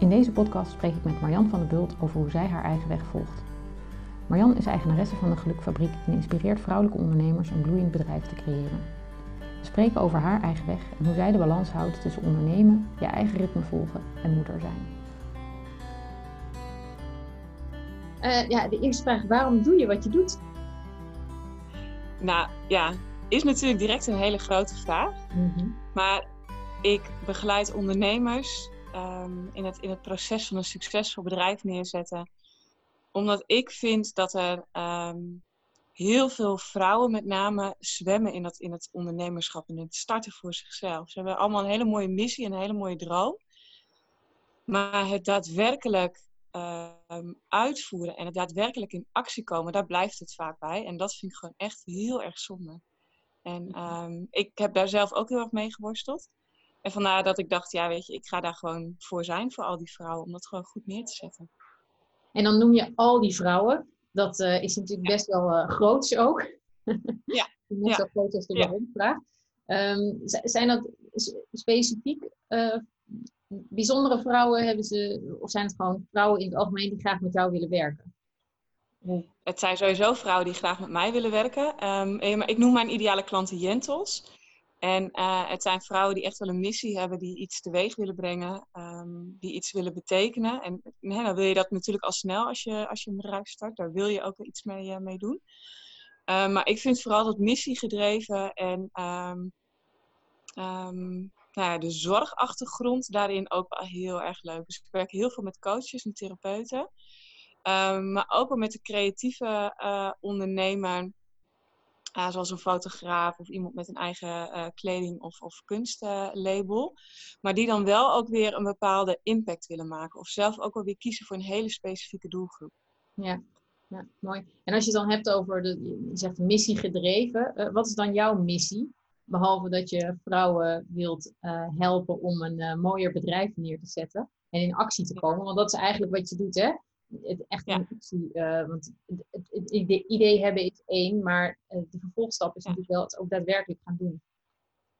In deze podcast spreek ik met Marjan van der Bult over hoe zij haar eigen weg volgt. Marjan is eigenaresse van de Gelukfabriek en inspireert vrouwelijke ondernemers een bloeiend bedrijf te creëren. We spreken over haar eigen weg en hoe zij de balans houdt tussen ondernemen, je eigen ritme volgen en moeder zijn. Uh, ja, de eerste vraag, waarom doe je wat je doet? Nou ja, is natuurlijk direct een hele grote vraag. Mm Maar ik begeleid ondernemers um, in, het, in het proces van een succesvol bedrijf neerzetten. Omdat ik vind dat er um, heel veel vrouwen met name zwemmen in, dat, in het ondernemerschap en het starten voor zichzelf. Ze hebben allemaal een hele mooie missie en een hele mooie droom. Maar het daadwerkelijk um, uitvoeren en het daadwerkelijk in actie komen, daar blijft het vaak bij. En dat vind ik gewoon echt heel erg zonde. En um, ik heb daar zelf ook heel erg mee geworsteld. En vandaar dat ik dacht, ja weet je, ik ga daar gewoon voor zijn voor al die vrouwen. Om dat gewoon goed neer te zetten. En dan noem je al die vrouwen. Dat uh, is natuurlijk best wel uh, groots ook. Ja. Net ja. zo groot als de waarom-vraag. Um, zijn dat specifiek uh, bijzondere vrouwen? Hebben ze, of zijn het gewoon vrouwen in het algemeen die graag met jou willen werken? Het zijn sowieso vrouwen die graag met mij willen werken. Um, maar ik noem mijn ideale klanten jentels. En uh, het zijn vrouwen die echt wel een missie hebben, die iets teweeg willen brengen, um, die iets willen betekenen. En hè, dan wil je dat natuurlijk al snel als je, als je een bedrijf start. Daar wil je ook iets mee, uh, mee doen. Uh, maar ik vind vooral dat missiegedreven en um, nou ja, de zorgachtergrond daarin ook wel heel erg leuk. Dus ik werk heel veel met coaches en therapeuten. maar ook wel met de creatieve ondernemer uh, zoals een fotograaf of iemand met een eigen uh, kleding- of, of kunstlabel. maar die dan wel ook weer een bepaalde impact willen maken. Of zelf ook wel weer kiezen voor een hele specifieke doelgroep. Ja, ja mooi. En als je het dan hebt over, de, je zegt missie gedreven. Uh, wat is dan jouw missie? Behalve dat je vrouwen wilt helpen om een mooier bedrijf neer te zetten. En in actie te komen. Want dat is eigenlijk wat je doet, hè? Het echt een. Uh, want het, het, idee hebben is één, maar uh, de vervolgstap is ja. natuurlijk wel het ook daadwerkelijk gaan doen.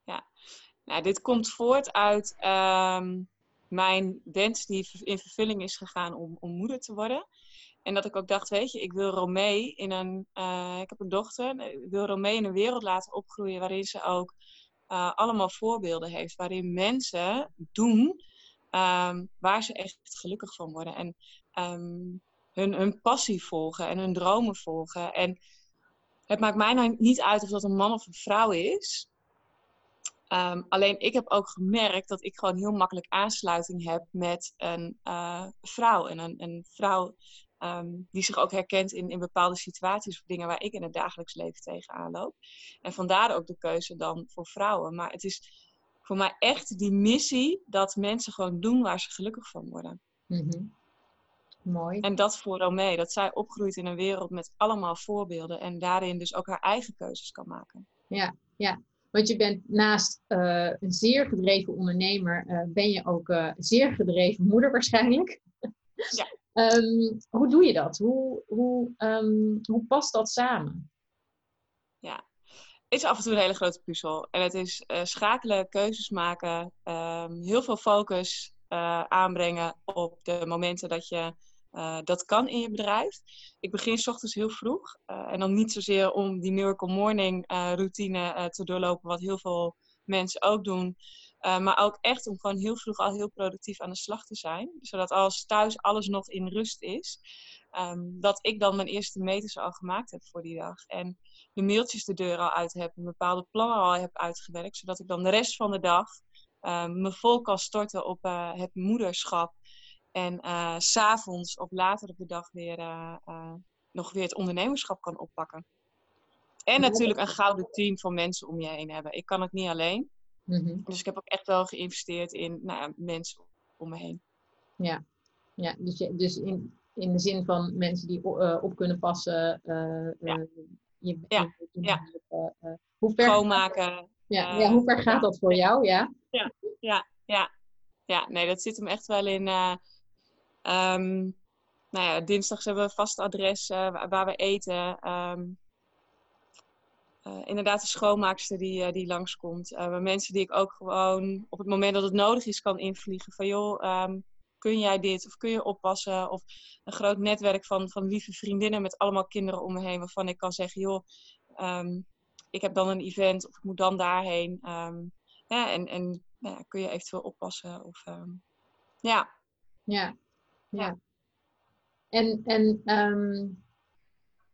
Ja, nou, dit komt voort uit um, mijn wens die in vervulling is gegaan om, om moeder te worden. En dat ik ook dacht, weet je, ik wil Romee in een, uh, ik heb een dochter, ik wil Romee in een wereld laten opgroeien waarin ze ook allemaal voorbeelden heeft, waarin mensen doen um, waar ze echt gelukkig van worden. En um, hun, hun passie volgen en hun dromen volgen. En het maakt mij nou niet uit of dat een man of een vrouw is. Um, alleen ik heb ook gemerkt dat ik gewoon heel makkelijk aansluiting heb met een uh, vrouw. En een, vrouw um, die zich ook herkent in, in bepaalde situaties of dingen waar ik in het dagelijks leven tegenaan loop. En vandaar ook de keuze dan voor vrouwen. Maar het is voor mij echt die missie dat mensen gewoon doen waar ze gelukkig van worden. Mm. Mooi. En dat voor Romee, dat zij opgroeit in een wereld met allemaal voorbeelden en daarin dus ook haar eigen keuzes kan maken. Ja, ja. Want je bent naast uh, een zeer gedreven ondernemer, uh, ben je ook uh, zeer gedreven moeder waarschijnlijk. Ja. um, hoe doe je dat? Hoe, hoe, um, hoe past dat samen? Ja, is af en toe een hele grote puzzel. En het is schakelen, keuzes maken, um, heel veel focus uh, aanbrengen op de momenten dat je uh, dat kan in je bedrijf. Ik begin s ochtends heel vroeg. en dan niet zozeer om die Miracle Morning routine te doorlopen, wat heel veel mensen ook doen. maar ook echt om gewoon heel vroeg al heel productief aan de slag te zijn. Zodat als thuis alles nog in rust is, um, dat ik dan mijn eerste meters al gemaakt heb voor die dag. En de mailtjes de deur al uit heb, bepaalde plannen al heb uitgewerkt, zodat ik dan de rest van de dag uh, me vol kan storten op het moederschap. En uh, s'avonds of later op de dag weer nog weer het ondernemerschap kan oppakken. En natuurlijk een gouden team van mensen om je heen hebben. Ik kan het niet alleen. Mm -hmm. Dus ik heb ook echt wel geïnvesteerd in nou mensen om me heen. Ja, Ja, dus, je, dus in, in de zin van mensen die op kunnen passen. Ja. Je, ja. ja. hoe ver Schoonmaken. Ja, ja, hoe ver gaat dat voor jou? Ja, ja, ja. ja. ja nee, dat zit hem echt wel in. Um, nou ja, dinsdags hebben we een vast adres waar we eten. Um, inderdaad de schoonmaakster die, uh, die langskomt. Uh, mensen die ik ook gewoon op het moment dat het nodig is kan invliegen. Van joh, um, kun jij dit of kun je oppassen? Of een groot netwerk van, van lieve vriendinnen met allemaal kinderen om me heen. Waarvan ik kan zeggen, joh, um, ik heb dan een event of ik moet dan daarheen. Um, en en nou ja, kun je eventueel oppassen? Of, ja. ja. Ja. En, en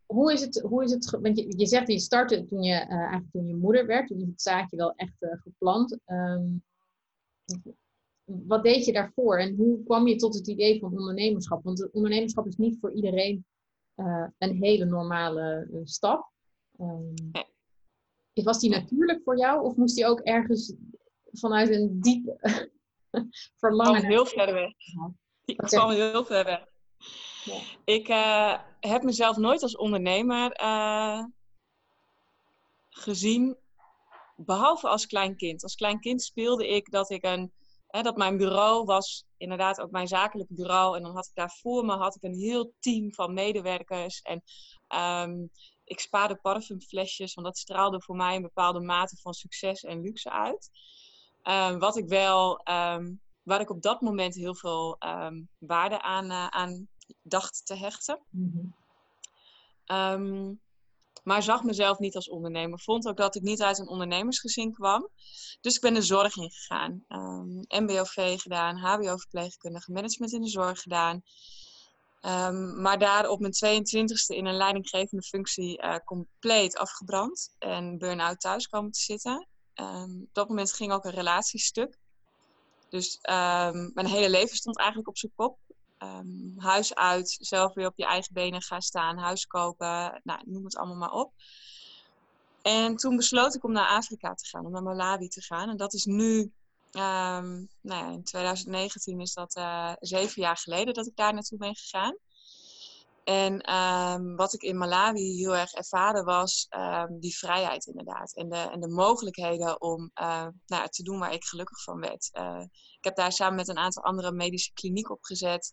hoe is het, hoe is het want je, je zegt je startte toen je, uh, eigenlijk toen je moeder werd, toen is het zaadje wel echt uh, geplant. Um, wat deed je daarvoor en hoe kwam je tot het idee van ondernemerschap? Want het ondernemerschap is niet voor iedereen uh, een hele normale stap. Um, was die natuurlijk voor jou of moest die ook ergens vanuit een diep verlangen? Heel ver weg. Ik kwam heel ver weg. Ja. Ik uh, heb mezelf nooit als ondernemer uh, gezien, behalve als klein kind. Als klein kind speelde ik dat ik een, hè, dat mijn bureau was inderdaad ook mijn zakelijk bureau. En dan had ik daar voor me had ik een heel team van medewerkers. En um, ik spaarde parfumflesjes, want dat straalde voor mij een bepaalde mate van succes en luxe uit. Um, wat ik wel, um, waar ik op dat moment heel veel waarde aan, uh, aan dacht te hechten. Mm maar zag mezelf niet als ondernemer. Vond ook dat ik niet uit een ondernemersgezin kwam. Dus ik ben de zorg ingegaan. Um, ehm, MBOV gedaan, HBO-verpleegkundige, management in de zorg gedaan. Um, maar daar op mijn 22e in een leidinggevende functie uh, compleet afgebrand. En burn-out thuis komen te zitten. Um, op dat moment ging ook een relatiestuk. Dus mijn hele leven stond eigenlijk op zijn kop. Um, huis uit, zelf weer op je eigen benen gaan staan, huis kopen, nou, noem het allemaal maar op. En toen besloot ik om naar Afrika te gaan, om naar Malawi te gaan. En dat is nu, um, nou in 2019 is dat uh, zeven jaar geleden dat ik daar naartoe ben gegaan. En um, wat ik in Malawi heel erg ervaren was um, die vrijheid inderdaad. En de, en de mogelijkheden om uh, nou, te doen waar ik gelukkig van werd. Uh, ik heb daar samen met een aantal andere medische kliniek opgezet.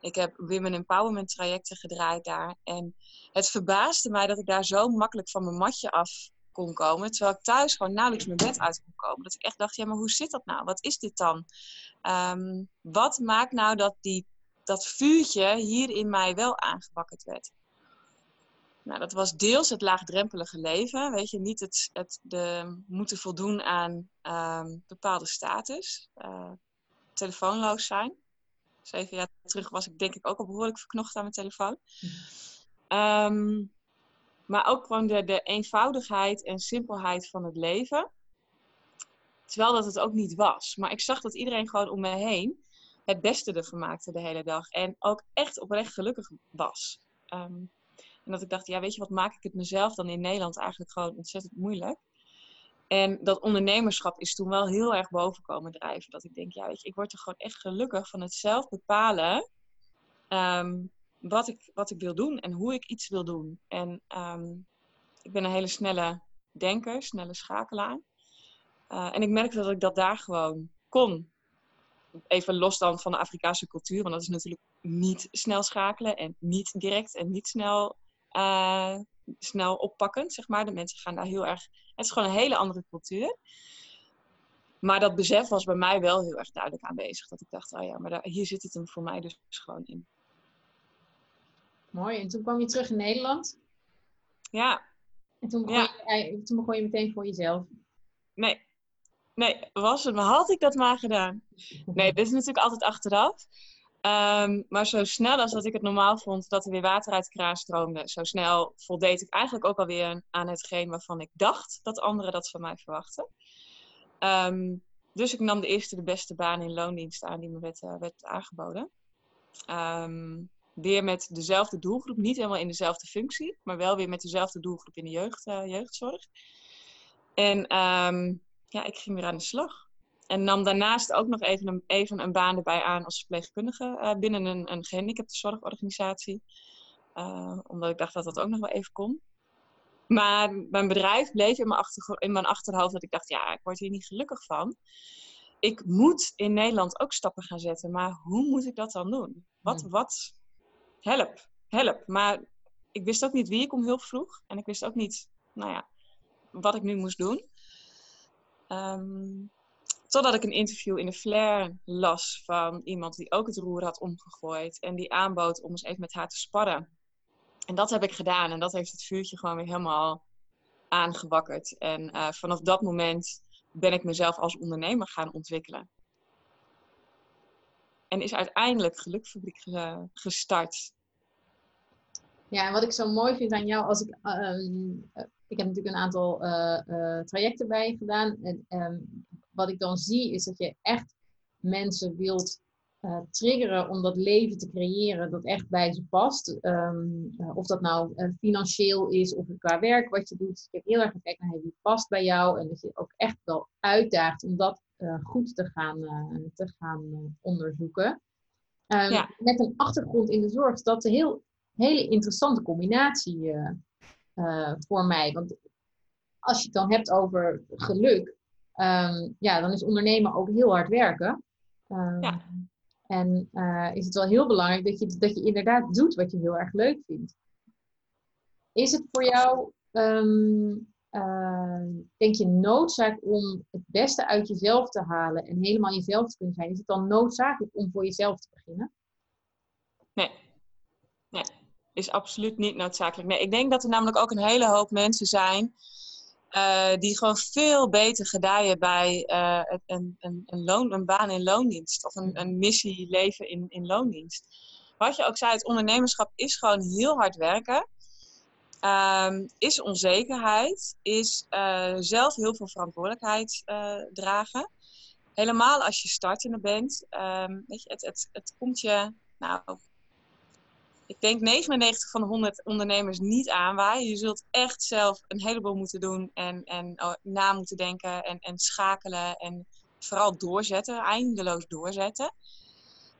Ik heb women empowerment trajecten gedraaid daar. En het verbaasde mij dat ik daar zo makkelijk van mijn matje af kon komen. Terwijl ik thuis gewoon nauwelijks mijn bed uit kon komen. Dat ik echt dacht, ja maar hoe zit dat nou? Wat is dit dan? Wat maakt nou dat die dat vuurtje hier in mij wel aangewakkerd werd. Nou, dat was deels het laagdrempelige leven. Weet je, niet het, het de, moeten voldoen aan um, bepaalde status. Uh, telefoonloos zijn. Zeven jaar terug was ik denk ik ook al behoorlijk verknocht aan mijn telefoon. Um, maar ook gewoon de, de eenvoudigheid en simpelheid van het leven. Terwijl dat het ook niet was. Maar ik zag dat iedereen gewoon om me heen het beste ervan maakte de hele dag. En ook echt oprecht gelukkig was. Um, en dat ik dacht, ja, weet je wat, maak ik het mezelf dan in Nederland eigenlijk gewoon ontzettend moeilijk. En dat ondernemerschap is toen wel heel erg boven komen drijven. Dat ik denk, ja, weet je, ik word er gewoon echt gelukkig van het zelf bepalen um, wat, ik, wat ik wil doen en hoe ik iets wil doen. En um, ik ben een hele snelle denker, snelle schakelaar. Uh, en ik merkte dat ik dat daar gewoon kon even los dan van de Afrikaanse cultuur, want dat is natuurlijk niet snel schakelen en niet direct en niet snel, uh, snel oppakkend, zeg maar. De mensen gaan daar heel erg... Het is gewoon een hele andere cultuur. Maar dat besef was bij mij wel heel erg duidelijk aanwezig. Dat ik dacht, oh ja, maar daar, hier zit het hem voor mij dus gewoon in. Mooi. En toen kwam je terug in Nederland? Ja. En toen begon, Je, toen begon je meteen voor jezelf? Nee, Nee, was het maar. Had ik dat maar gedaan? Nee, dit is natuurlijk altijd achteraf. Um, maar zo snel als dat ik het normaal vond dat er weer water uit de kraan stroomde, zo snel voldeed ik eigenlijk ook alweer aan hetgeen waarvan ik dacht dat anderen dat van mij verwachten. Um, dus ik nam de eerste de beste baan in loondienst aan die me werd, uh, werd aangeboden. Um, weer met dezelfde doelgroep, niet helemaal in dezelfde functie, maar wel weer met dezelfde doelgroep in de jeugd, uh, jeugdzorg. En ja, ik ging weer aan de slag. en nam daarnaast ook nog even een, even een baan erbij aan als verpleegkundige uh, binnen een, een gehandicaptenzorgorganisatie. Uh, omdat ik dacht dat dat ook nog wel even kon. Maar mijn bedrijf bleef in mijn, in mijn achterhoofd dat ik dacht, ja, ik word hier niet gelukkig van. Ik moet in Nederland ook stappen gaan zetten, maar hoe moet ik dat dan doen? Wat, wat, help, help. Maar ik wist ook niet wie ik om hulp vroeg. En ik wist ook niet, nou ja, wat ik nu moest doen. Um, totdat ik een interview in de Flair las van iemand die ook het roer had omgegooid. En die aanbood om eens even met haar te sparren. En dat heb ik gedaan. En dat heeft het vuurtje gewoon weer helemaal aangewakkerd. En uh, vanaf dat moment ben ik mezelf als ondernemer gaan ontwikkelen. En is uiteindelijk Gelukfabriek gestart. Ja, en wat ik zo mooi vind aan jou, als ik, uh, ik heb natuurlijk een aantal uh, trajecten bij je gedaan. En um, wat ik dan zie is dat je echt mensen wilt uh, triggeren om dat leven te creëren dat echt bij ze past. Um, uh, of dat nou financieel is of qua werk wat je doet. Ik heb heel erg gekeken naar wie past bij jou en dat je ook echt wel uitdaagt om dat goed te gaan, te gaan onderzoeken. Um, ja. Met een achtergrond in de zorg. Dat is een heel, hele interessante combinatie voor mij. Want als je het dan hebt over geluk, um, ja, dan is ondernemen ook heel hard werken. Um, ja. En uh, is het wel heel belangrijk dat je, dat je inderdaad doet wat je heel erg leuk vindt. Is het voor jou, um, uh, denk je, noodzaak om het beste uit jezelf te halen en helemaal jezelf te kunnen zijn? Is het dan noodzakelijk om voor jezelf te beginnen? Is absoluut niet noodzakelijk. Nee, ik denk dat er namelijk ook een hele hoop mensen zijn uh, die gewoon veel beter gedijen bij uh, een, een, een, loon, een baan in loondienst of een, een missie leven in, in loondienst. Wat je ook zei, het ondernemerschap is gewoon heel hard werken. Um, is onzekerheid, is uh, zelf heel veel verantwoordelijkheid dragen. Helemaal als je startende bent. Um, weet je, het, het, het komt je nou, ik denk 99 van de 100 ondernemers niet aanwaaien. Je zult echt zelf een heleboel moeten doen en, en oh, na moeten denken en, en schakelen en vooral doorzetten, eindeloos doorzetten.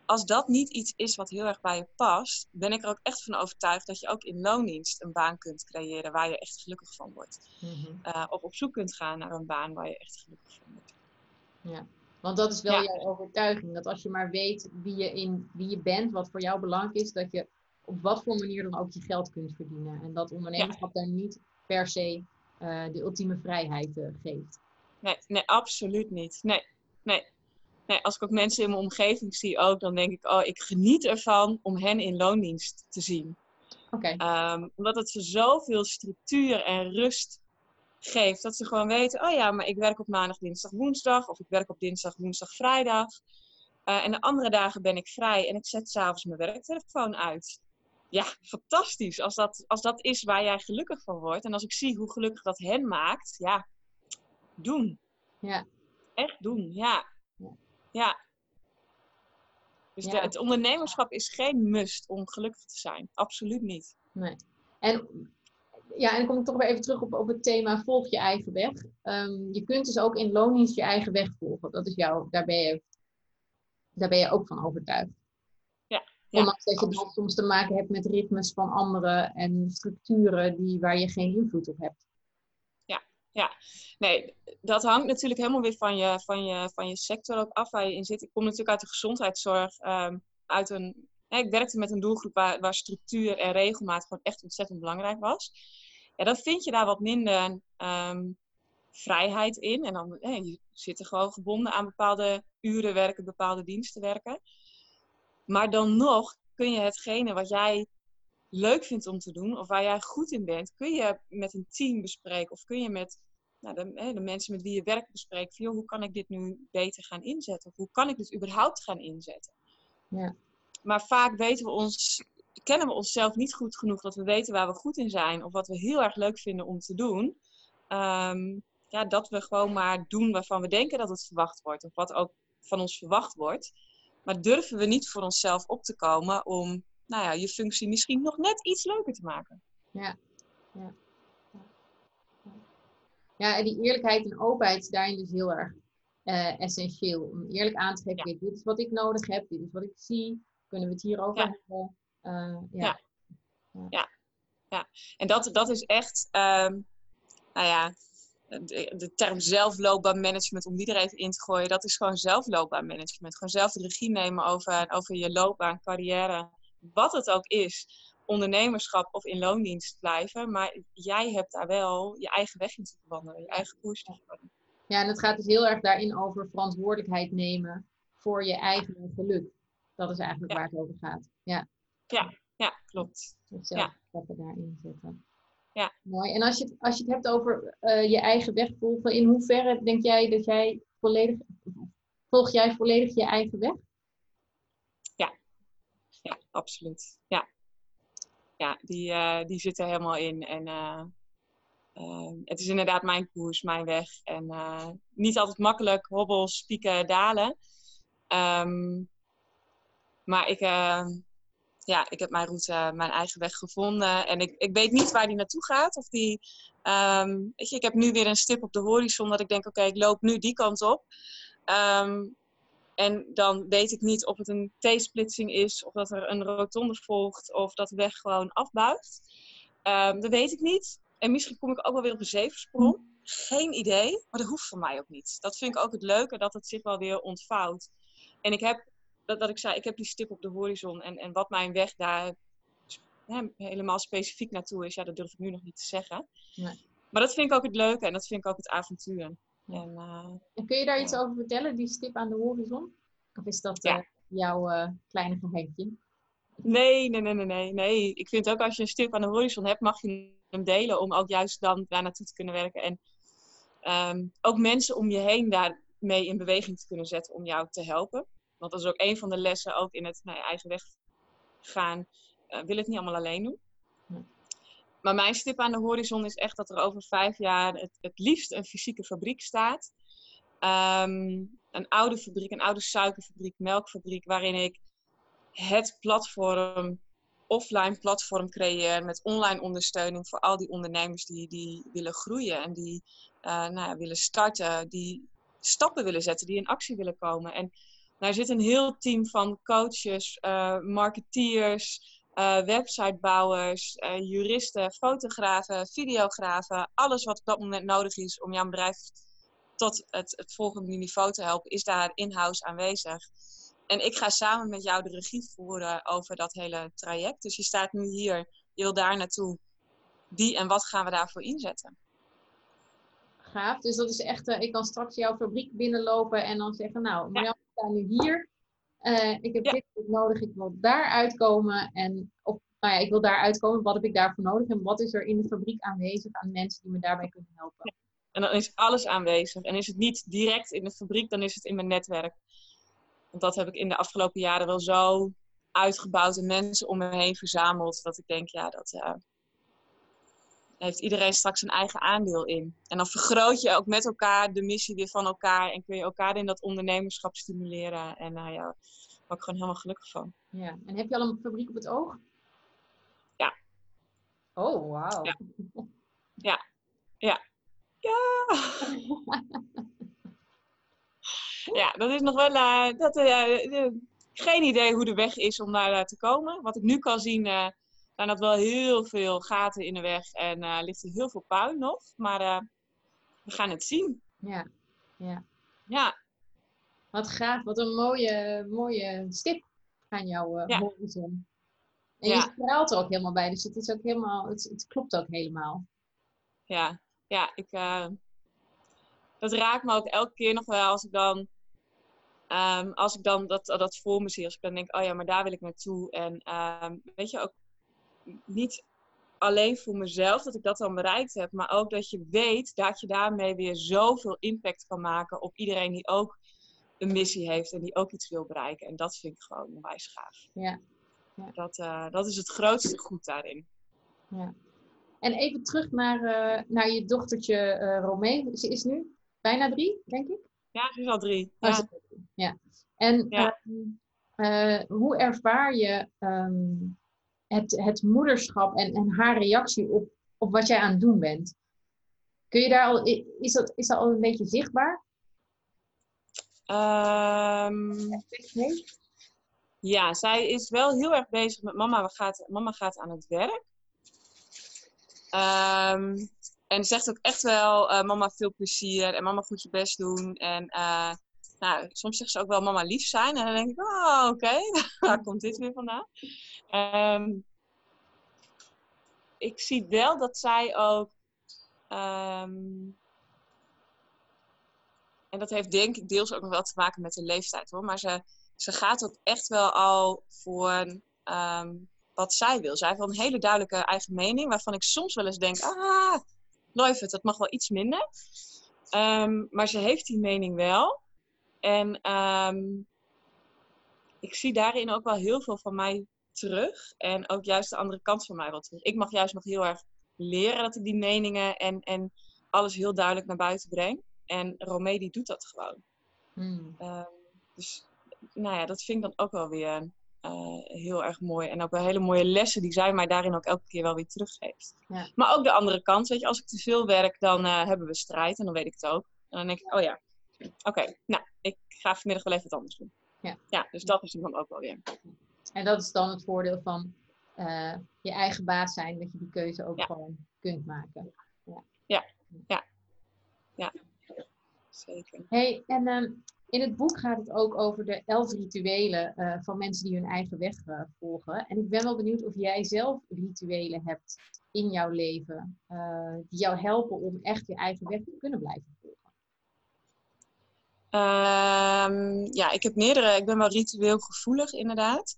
Als dat niet iets is wat heel erg bij je past, ben ik er ook echt van overtuigd dat je ook in loondienst een baan kunt creëren waar je echt gelukkig van wordt. Mm of op zoek kunt gaan naar een baan waar je echt gelukkig van wordt. Ja, want dat is wel jouw overtuiging. Dat als je maar weet wie je, in, wie je bent, wat voor jou belangrijk is, dat je op wat voor manier dan ook je geld kunt verdienen. En dat ondernemerschap daar niet per se uh, de ultieme vrijheid uh, geeft. Nee, nee, absoluut niet. Nee, nee. Nee, als ik ook mensen in mijn omgeving zie ook, dan denk ik, oh, ik geniet ervan om hen in loondienst te zien. Okay. Um, omdat het ze zoveel structuur en rust geeft. Dat ze gewoon weten, oh ja, maar ik werk op maandag, dinsdag, woensdag. Of ik werk op dinsdag, woensdag, vrijdag. Uh, en de andere dagen ben ik vrij en ik zet s'avonds mijn werktelefoon uit ja, fantastisch. Als dat, als dat is waar jij gelukkig van wordt. En als ik zie hoe gelukkig dat hen maakt, ja, doen. Ja. Echt doen, ja. Ja. Dus De, het ondernemerschap is geen must om gelukkig te zijn. Absoluut niet. Nee. En ja, en dan kom ik toch weer even terug op, op het thema volg je eigen weg. Um, je kunt dus ook in loondienst je eigen weg volgen. Dat is jouw, daar ben je, daar ben je ook van overtuigd. Ondanks dat je dan soms te maken hebt met ritmes van anderen en structuren die, waar je geen invloed op hebt. Ja, ja. Nee, dat hangt natuurlijk helemaal weer van je, van je, van je sector ook af waar je in zit. Ik kom natuurlijk uit de gezondheidszorg. Ehm, uit een, ik werkte met een doelgroep waar, waar structuur en regelmaat gewoon echt ontzettend belangrijk was. Ja, dan vind je daar wat minder ehm, vrijheid in. En dan eh, je zit er gewoon gebonden aan bepaalde uren werken, bepaalde diensten werken. Maar dan nog kun je hetgene wat jij leuk vindt om te doen, of waar jij goed in bent, kun je met een team bespreken. Of kun je met nou, de, de, mensen met wie je werkt bespreken. Van, hoe kan ik dit nu beter gaan inzetten? Of hoe kan ik dit überhaupt gaan inzetten? Ja. Maar vaak weten we ons, kennen we onszelf niet goed genoeg dat we weten waar we goed in zijn. Of wat we heel erg leuk vinden om te doen. Ehm, ja, dat we gewoon maar doen waarvan we denken dat het verwacht wordt. Of wat ook van ons verwacht wordt. Maar durven we niet voor onszelf op te komen om nou ja, je functie misschien nog net iets leuker te maken? Ja, ja. Ja, en die eerlijkheid en openheid is daarin dus heel erg, eh, essentieel om eerlijk aan te geven, dit is wat ik nodig heb, dit is wat ik zie, kunnen we het hierover Ja. hebben. Eh, Ja. Ja, en dat, dat is echt, ehm, nou ja, de, de term zelfloopbaanmanagement, om die er even in te gooien, dat is gewoon zelfloopbaanmanagement. Gewoon zelf de regie nemen over, over je loopbaan, carrière, wat het ook is. Ondernemerschap of in loondienst blijven. Maar jij hebt daar wel je eigen weg in te wandelen, je eigen koers te. Ja, en het gaat dus heel erg daarin over verantwoordelijkheid nemen voor je eigen geluk. Dat is eigenlijk Ja. waar het over gaat. Ja, Ja, klopt. dus Ja. zelf stappen daarin zetten. Ja. Mooi. En als je, als je het hebt over eh, je eigen weg volgen, in hoeverre denk jij dat jij volledig, volg jij volledig je eigen weg? Ja, absoluut. Ja, ja die, eh, die zit er helemaal in. En eh, eh, het is inderdaad mijn koers, mijn weg. En niet altijd makkelijk, hobbels, pieken, dalen. Ehm, maar ik, ja, ik heb mijn route, mijn eigen weg gevonden. En ik, ik weet niet waar die naartoe gaat. Of die, ehm, weet je, ik heb nu weer een stip op de horizon dat ik denk, oké, ik loop nu die kant op. Ehm, en dan weet ik niet of het een T-splitsing is, of dat er een rotonde volgt, of dat de weg gewoon afbuigt. Ehm, dat weet ik niet. En misschien kom ik ook wel weer op een zeversprong. Geen idee, maar dat hoeft voor mij ook niet. Dat vind ik ook het leuke, dat het zich wel weer ontvouwt. En ik heb, dat, dat ik zei, ik heb die stip op de horizon. En, en wat mijn weg daar hè, helemaal specifiek naartoe is, ja, dat durf ik nu nog niet te zeggen. Nee. Maar dat vind ik ook het leuke en dat vind ik ook het avontuur. En, eh, En kun je daar iets over vertellen, die stip aan de horizon? Of is dat Ja. eh, jouw eh, kleine geheimtje? Nee, nee, nee, nee, nee, nee. Ik vind ook als je een stip aan de horizon hebt, mag je hem delen om ook juist dan daar naartoe te kunnen werken. En ehm, ook mensen om je heen daarmee in beweging te kunnen zetten om jou te helpen. Want dat is ook een van de lessen, ook in het naar je eigen weg gaan. eh wil het niet allemaal alleen doen. Maar mijn stip aan de horizon is echt dat er over vijf jaar het, het liefst een fysieke fabriek staat. Ehm, een oude fabriek, een oude suikerfabriek, melkfabriek, waarin ik het platform, offline platform creëer met online ondersteuning voor al die ondernemers die, die willen groeien en die eh, nou ja, willen starten, die stappen willen zetten, die in actie willen komen. En daar zit een heel team van coaches, eh, marketeers, eh, websitebouwers, eh, juristen, fotografen, videografen. Alles wat op dat moment nodig is om jouw bedrijf tot het, het volgende niveau te helpen, is daar in-house aanwezig. En ik ga samen met jou de regie voeren over dat hele traject. Dus je staat nu hier, je wil daar naartoe. Wie en wat gaan we daarvoor inzetten? Gaaf. Dus dat is echt, ik kan straks jouw fabriek binnenlopen en dan zeggen, nou, Marjan, staan nu hier. Eh, ik heb Ja. dit nodig, ik wil daar uitkomen. En of, nou ja, ik wil daar uitkomen, wat heb ik daarvoor nodig? En wat is er in de fabriek aanwezig aan mensen die me daarbij kunnen helpen? En dan is alles aanwezig. En is het niet direct in de fabriek, dan is het in mijn netwerk. Want dat heb ik in de afgelopen jaren wel zo uitgebouwd en mensen om me heen verzameld. Dat ik denk, ja, dat eh, heeft iedereen straks een eigen aandeel in. En dan vergroot je ook met elkaar de missie weer van elkaar. En kun je elkaar in dat ondernemerschap stimuleren. En nou ja, daar word ik gewoon helemaal gelukkig van. Ja. En heb je al een fabriek op het oog? Ja. Oh, wauw. Ja. Ja. Ja, dat is nog wel. eh, dat, eh, eh, geen idee hoe de weg is om daar eh, te komen. Wat ik nu kan zien, eh zijn dat wel heel veel gaten in de weg en eh, ligt er heel veel puin nog. Maar eh, we gaan het zien. Ja. ja. Ja, Wat gaaf, wat een mooie, mooie stip aan jouw eh, Ja. horizon. En Ja. je straalt er ook helemaal bij, dus het is ook helemaal, het, het klopt ook helemaal. ja, ja. Ik, dat raakt me ook elke keer nog wel als ik dan. ehm, als ik dan dat, dat voor me zie, als ik dan denk, oh ja, maar daar wil ik naartoe. En ehm, weet je, ook niet alleen voor mezelf dat ik dat dan bereikt heb, maar ook dat je weet dat je daarmee weer zoveel impact kan maken op iedereen die ook een missie heeft en die ook iets wil bereiken. En dat vind ik gewoon onwijs gaaf. Ja. Ja. Dat, eh, dat is het grootste goed daarin. Ja. En even terug naar, eh, naar je dochtertje eh Romee. Ze is nu bijna drie, denk ik. Ja, ze is al drie. Oh, Ja. ja. En Ja. ehm, eh, hoe ervaar je ehm, het, het moederschap en, en haar reactie op, op wat jij aan het doen bent? Kun je daar al, is dat, is dat al een beetje zichtbaar? Ehm, ja, zij is wel heel erg bezig met mama. Gaat, mama gaat aan het werk. Ehm, en zegt ook echt wel, uh, mama veel plezier en mama goed je best doen. En uh, nou, soms zegt ze ook wel mama lief zijn. En dan denk ik, oh oké, okay. waar komt dit weer vandaan? Um, ik zie wel dat zij ook um, en dat heeft denk ik deels ook nog wel te maken met de leeftijd hoor. Maar ze, ze gaat ook echt wel al voor um, wat zij wil. Zij heeft wel een hele duidelijke eigen mening. Waarvan ik soms wel eens denk, ah, het, dat mag wel iets minder. Maar ze heeft die mening wel. En um, ik zie daarin ook wel heel veel van mij terug. En ook juist de andere kant van mij wat terug. Ik mag juist nog heel erg leren dat ik die meningen en, en alles heel duidelijk naar buiten breng. En Romee die doet dat gewoon. Hmm. Um, dus nou ja, dat vind ik dan ook wel weer uh, heel erg mooi. En ook wel hele mooie lessen die zij mij daarin ook elke keer wel weer teruggeeft. Ja. Maar ook de andere kant, weet je, als ik te veel werk, dan uh, hebben we strijd en dan weet ik het ook. En dan denk ik, oh ja, oké, okay, nou, ik ga vanmiddag wel even wat anders doen. Ja, ja dus dat is dan ook wel weer. En dat is dan het voordeel van uh, je eigen baas zijn, dat je die keuze ook ja. gewoon kunt maken. Ja, ja, ja. ja zeker. Hey, en uh, in het boek gaat het ook over de elf rituelen uh, van mensen die hun eigen weg uh, volgen. En ik ben wel benieuwd of jij zelf rituelen hebt in jouw leven die jou helpen om echt je eigen weg te kunnen blijven. Um, ja, ik heb meerdere. Ik ben wel ritueel gevoelig inderdaad.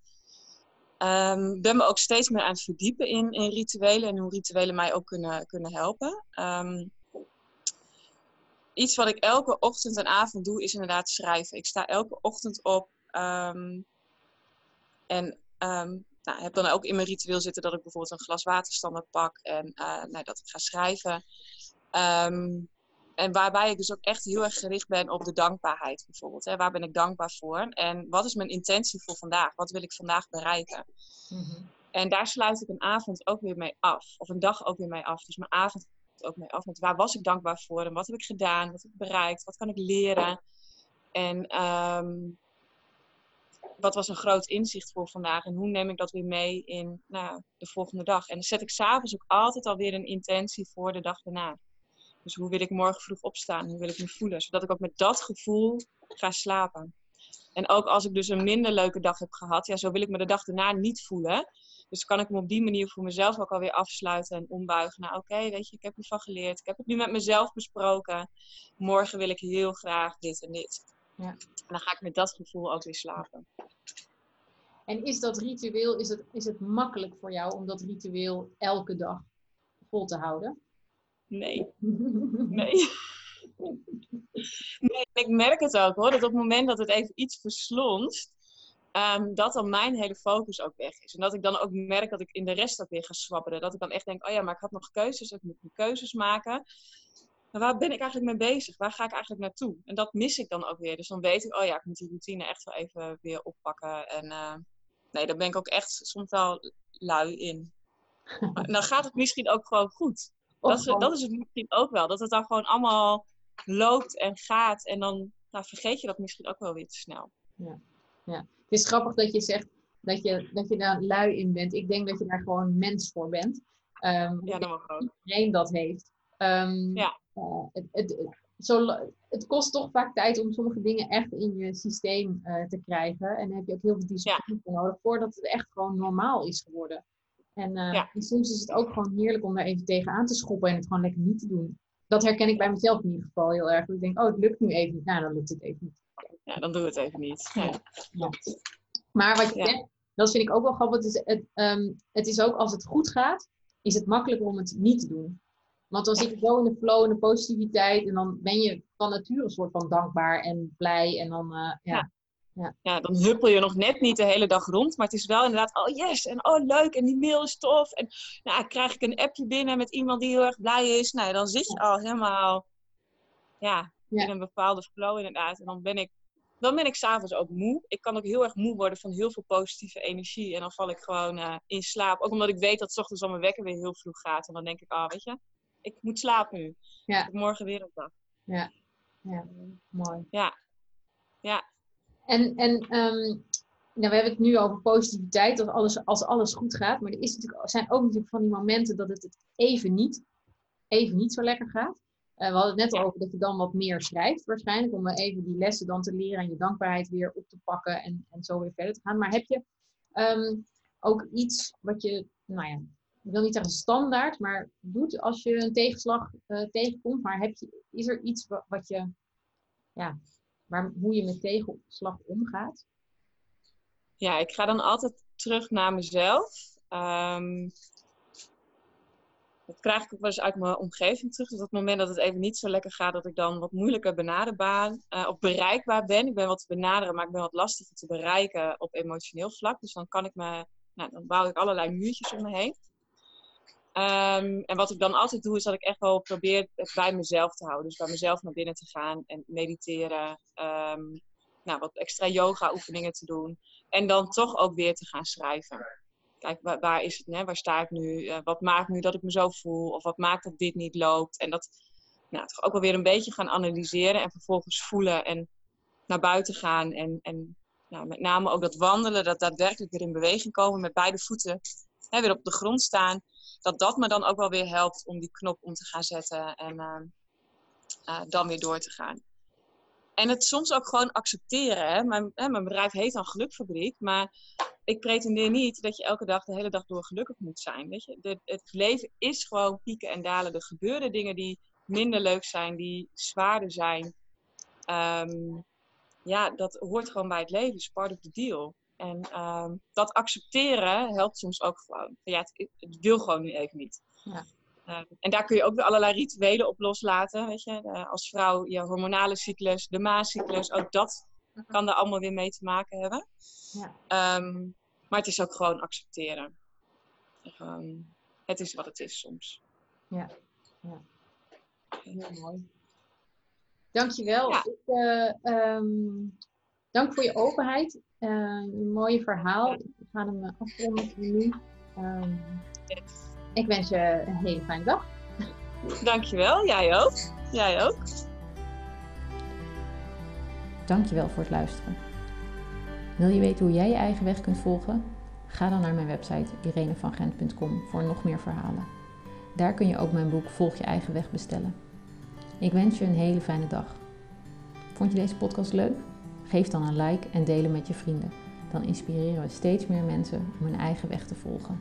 Ik um, ben me ook steeds meer aan het verdiepen in, in rituelen en hoe rituelen mij ook kunnen, kunnen helpen. Um, iets wat ik elke ochtend en avond doe, is inderdaad schrijven. Ik sta elke ochtend op en nou, heb dan ook in mijn ritueel zitten dat ik bijvoorbeeld een glas waterstandaard pak en uh, nou, dat ik ga schrijven. Um, en waarbij ik dus ook echt heel erg gericht ben op de dankbaarheid bijvoorbeeld. Hè. Waar ben ik dankbaar voor? En wat is mijn intentie voor vandaag? Wat wil ik vandaag bereiken? Mm -hmm. En daar sluit ik een avond ook weer mee af. Of een dag ook weer mee af. Dus mijn avond ook mee af met waar was ik dankbaar voor en wat heb ik gedaan, wat heb ik bereikt, wat kan ik leren. En um, wat was een groot inzicht voor vandaag en hoe neem ik dat weer mee in nou, de volgende dag. En dan zet ik s'avonds ook altijd alweer een intentie voor de dag daarna. Dus hoe wil ik morgen vroeg opstaan? Hoe wil ik me voelen? Zodat ik ook met dat gevoel ga slapen. En ook als ik dus een minder leuke dag heb gehad, ja, zo wil ik me de dag daarna niet voelen. Dus kan ik me op die manier voor mezelf ook alweer afsluiten en ombuigen. Nou, oké, weet je, ik heb hiervan geleerd. Ik heb het nu met mezelf besproken. Morgen wil ik heel graag dit en dit. Ja. En dan ga ik met dat gevoel ook weer slapen. En is dat ritueel, is het, is het makkelijk voor jou om dat ritueel elke dag vol te houden? Nee. Nee. nee, ik merk het ook hoor, dat op het moment dat het even iets verslonst, Um, dat dan mijn hele focus ook weg is. En dat ik dan ook merk dat ik in de rest ook weer ga swabberen. Dat ik dan echt denk, oh ja, maar ik had nog keuzes, ik moet keuzes maken. Maar waar ben ik eigenlijk mee bezig? Waar ga ik eigenlijk naartoe? En dat mis ik dan ook weer. Dus dan weet ik, oh ja, ik moet die routine echt wel even weer oppakken. En uh, nee, daar ben ik ook echt soms wel lui in. dan gaat het misschien ook gewoon goed. Dat is, dat is het misschien ook wel. Dat het dan gewoon allemaal loopt en gaat. En dan nou, vergeet je dat misschien ook wel weer te snel. Ja, ja het is grappig dat je zegt dat je, dat je daar lui in bent. Ik denk dat je daar gewoon mens voor bent. Um, ja, dat mag ook. Iedereen dat heeft. Um, ja. Uh, het, het, zo, het kost toch vaak tijd om sommige dingen echt in je systeem uh, te krijgen. En dan heb je ook heel veel discipline ja. nodig voordat het echt gewoon normaal is geworden. En, uh, ja. en, soms is het ook gewoon heerlijk om daar even tegenaan te schoppen en het gewoon lekker niet te doen. Dat herken ik bij mezelf in ieder geval heel erg. Ik denk, oh, het lukt nu even niet. Nou, dan lukt het even niet ja, dan doen we het even niet. Ja. ja. Maar wat je zegt, dat vind ik ook wel grappig. Het is, het, um, het is ook als het goed gaat, is het makkelijker om het niet te doen. Want dan zit je zo in de flow en de positiviteit. En dan ben je van nature een soort van dankbaar en blij. En dan, uh, ja. Ja. ja, dan huppel je nog net niet de hele dag rond. Maar het is wel inderdaad, oh yes, en oh leuk, en die mail is tof. En nou, krijg ik een appje binnen met iemand die heel erg blij is. Nou, dan zit je al helemaal ja, in een bepaalde flow inderdaad. En dan ben ik dan ben ik s'avonds ook moe. Ik kan ook heel erg moe worden van heel veel positieve energie. En dan val ik gewoon uh, in slaap. Ook omdat ik weet dat s ochtends al mijn wekker weer heel vroeg gaat. En dan denk ik, ah, oh, weet je, ik moet slapen nu. Ja. Ik morgen weer een dag. Ja, ja. mooi. Ja. Ja. En, en ehm, nou, we hebben het nu over positiviteit, als alles, als alles goed gaat. Maar er is natuurlijk, zijn ook natuurlijk van die momenten dat het, het even, niet, even niet zo lekker gaat. Uh, we hadden het net al over dat je dan wat meer schrijft waarschijnlijk. Om even die lessen dan te leren en je dankbaarheid weer op te pakken en, en zo weer verder te gaan. Maar heb je ehm, ook iets wat je, nou ja, ik wil niet zeggen standaard, maar doet als je een tegenslag uh, tegenkomt. Maar heb je, is er iets wat, wat je, ja, waar, hoe je met tegenslag omgaat? Ja, ik ga dan altijd terug naar mezelf. Um, dat krijg ik ook wel eens uit mijn omgeving terug. Dus op het moment dat het even niet zo lekker gaat, dat ik dan wat moeilijker benaderbaar uh, of bereikbaar ben. Ik ben wat te benaderen, maar ik ben wat lastiger te bereiken op emotioneel vlak. Dus dan kan ik me, nou, dan bouw ik allerlei muurtjes om me heen. Um, en wat ik dan altijd doe, is dat ik echt wel probeer het bij mezelf te houden. Dus bij mezelf naar binnen te gaan en mediteren. Um, nou, wat extra yoga oefeningen te doen. En dan toch ook weer te gaan schrijven. Kijk, waar, waar is het, waar sta ik nu? Uh, wat maakt nu dat ik me zo voel? Of wat maakt dat dit niet loopt? En dat nou, toch ook wel weer een beetje gaan analyseren. En vervolgens voelen en naar buiten gaan. En, en nou, met name ook dat wandelen, dat daadwerkelijk weer in beweging komen. Met beide voeten weer op de grond staan. Dat dat me dan ook wel weer helpt om die knop om te gaan zetten. En uh, uh, dan weer door te gaan. En het soms ook gewoon accepteren. Hè? Mijn, hè, mijn bedrijf heet dan Gelukfabriek, maar ik pretendeer niet dat je elke dag de hele dag door gelukkig moet zijn. Weet je? De, het leven is gewoon pieken en dalen. Er gebeuren dingen die minder leuk zijn, die zwaarder zijn. Um, ja, dat hoort gewoon bij het leven, is part of the deal. En um, dat accepteren helpt soms ook gewoon. Ja, het, het wil gewoon nu even niet. Ja. Uh, en daar kun je ook weer allerlei rituelen op loslaten. Weet je? Uh, als vrouw, je hormonale cyclus, de maascyclus, ook dat kan er allemaal weer mee te maken hebben. Ja. Um, maar het is ook gewoon accepteren. Het is wat het is soms. Ja, ja. heel mooi. Dankjewel. Ja. Ik, uh, um, dank voor je openheid. Een mooie verhaal. We gaan hem afronden nu. Yes. Ik wens je een hele fijne dag. Dankjewel, jij ook. Jij ook. Dankjewel voor het luisteren. Wil je weten hoe jij je eigen weg kunt volgen? Ga dan naar mijn website irenevangent.com voor nog meer verhalen. Daar kun je ook mijn boek Volg je eigen weg bestellen. Ik wens je een hele fijne dag. Vond je deze podcast leuk? Geef dan een like en deel hem met je vrienden. Dan inspireren we steeds meer mensen om hun eigen weg te volgen.